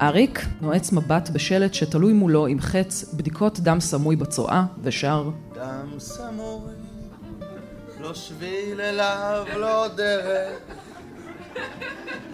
אריק נועץ מבט בשלט שתלוי מולו עם חץ בדיקות דם סמוי בצואה ושר. דם סמוי, לא שביל אליו, לא דרך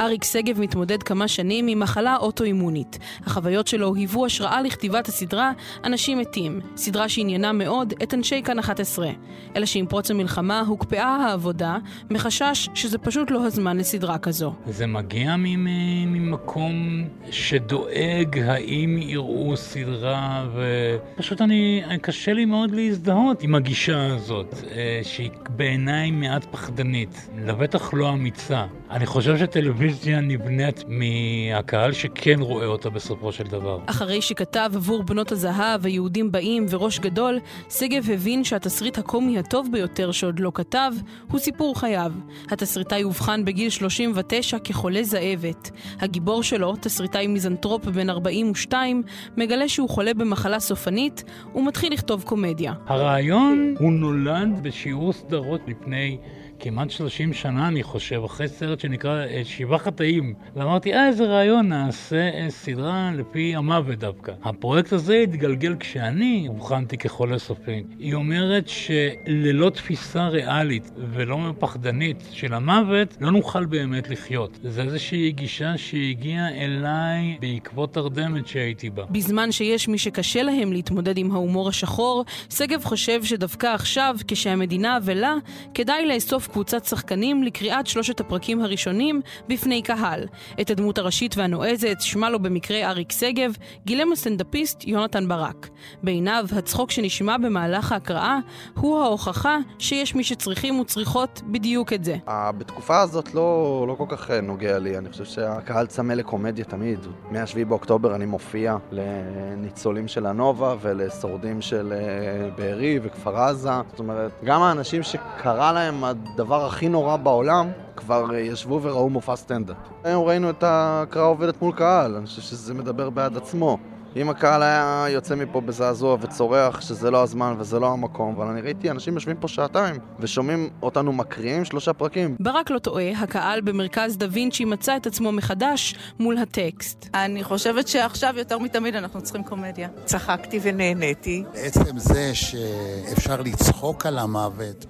אריק שגב מתמודד כמה שנים עם מחלה אוטואימונית. החוויות שלו היוו השראה לכתיבת הסדרה "אנשים מתים", סדרה שעניינה מאוד את אנשי כאן 11. אלא שעם פרוץ המלחמה הוקפאה העבודה, מחשש שזה פשוט לא הזמן לסדרה כזו. זה מגיע ממקום שדואג האם יראו סדרה, ופשוט אני, קשה לי מאוד להזדהות עם הגישה הזאת, אה, שהיא בעיניי מעט פחדנית, לבטח לא אמיצה. אני חושב שטלוויזיה נבנית מהקהל שכן רואה אותה בסופו של דבר. אחרי שכתב עבור בנות הזהב, היהודים באים וראש גדול, שגב הבין שהתסריט הקומי הטוב ביותר שעוד לא כתב, הוא סיפור חייו. התסריטאי אובחן בגיל 39 כחולה זאבת. הגיבור שלו, תסריטאי מיזנטרופ בן 42, מגלה שהוא חולה במחלה סופנית, ומתחיל לכתוב קומדיה. הרעיון הוא נולד בשיעור סדרות לפני... כמעט 30 שנה, אני חושב, אחרי סרט שנקרא אה, שבעה חטאים. ואמרתי, אה, איזה רעיון, נעשה אה, סדרה לפי המוות דווקא. הפרויקט הזה התגלגל כשאני אובחנתי כחולה סופי. היא אומרת שללא תפיסה ריאלית ולא פחדנית של המוות, לא נוכל באמת לחיות. זה איזושהי גישה שהגיעה אליי בעקבות תרדמת שהייתי בה. בזמן שיש מי שקשה להם להתמודד עם ההומור השחור, שגב חושב שדווקא עכשיו, כשהמדינה אבלה, כדאי לאסוף קבוצת שחקנים לקריאת שלושת הפרקים הראשונים בפני קהל. את הדמות הראשית והנועזת, שמה לו במקרה אריק שגב, גילם הסטנדאפיסט יונתן ברק. בעיניו, הצחוק שנשמע במהלך ההקראה הוא ההוכחה שיש מי שצריכים וצריכות בדיוק את זה. בתקופה הזאת לא, לא כל כך אה, נוגע לי, אני חושב שהקהל צמא לקומדיה תמיד. מ-7 באוקטובר אני מופיע לניצולים של הנובה ולשורדים של אה, בארי וכפר עזה. זאת אומרת, גם האנשים שקרה להם הדבר הכי נורא בעולם, כבר אה, ישבו וראו מופע סטנדאפ. היום ראינו את ההקראה עובדת מול קהל, אני חושב שזה מדבר בעד עצמו. אם הקהל היה יוצא מפה בזעזוע וצורח שזה לא הזמן וזה לא המקום, אבל אני ראיתי אנשים יושבים פה שעתיים ושומעים אותנו מקריאים שלושה פרקים. ברק לא טועה, הקהל במרכז דה וינצ'י מצא את עצמו מחדש מול הטקסט. אני חושבת שעכשיו יותר מתמיד אנחנו צריכים קומדיה. צחקתי ונהניתי. עצם זה שאפשר לצחוק על המוות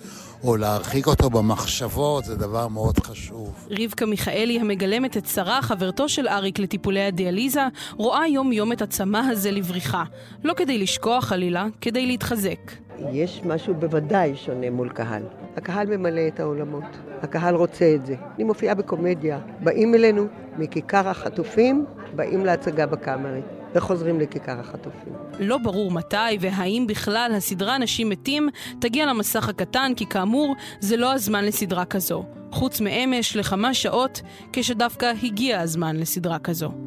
או להרחיק אותו במחשבות, זה דבר מאוד חשוב. רבקה מיכאלי, המגלמת את שרה, חברתו של אריק לטיפולי הדיאליזה, רואה יום-יום את הצמא הזה לבריחה. לא כדי לשכוח חלילה, כדי להתחזק. יש משהו בוודאי שונה מול קהל. הקהל ממלא את העולמות. הקהל רוצה את זה. אני מופיעה בקומדיה. באים אלינו מכיכר החטופים, באים להצגה בקאמרי. וחוזרים לכיכר החטופים. לא ברור מתי והאם בכלל הסדרה אנשים מתים תגיע למסך הקטן, כי כאמור, זה לא הזמן לסדרה כזו. חוץ מאמש לכמה שעות, כשדווקא הגיע הזמן לסדרה כזו.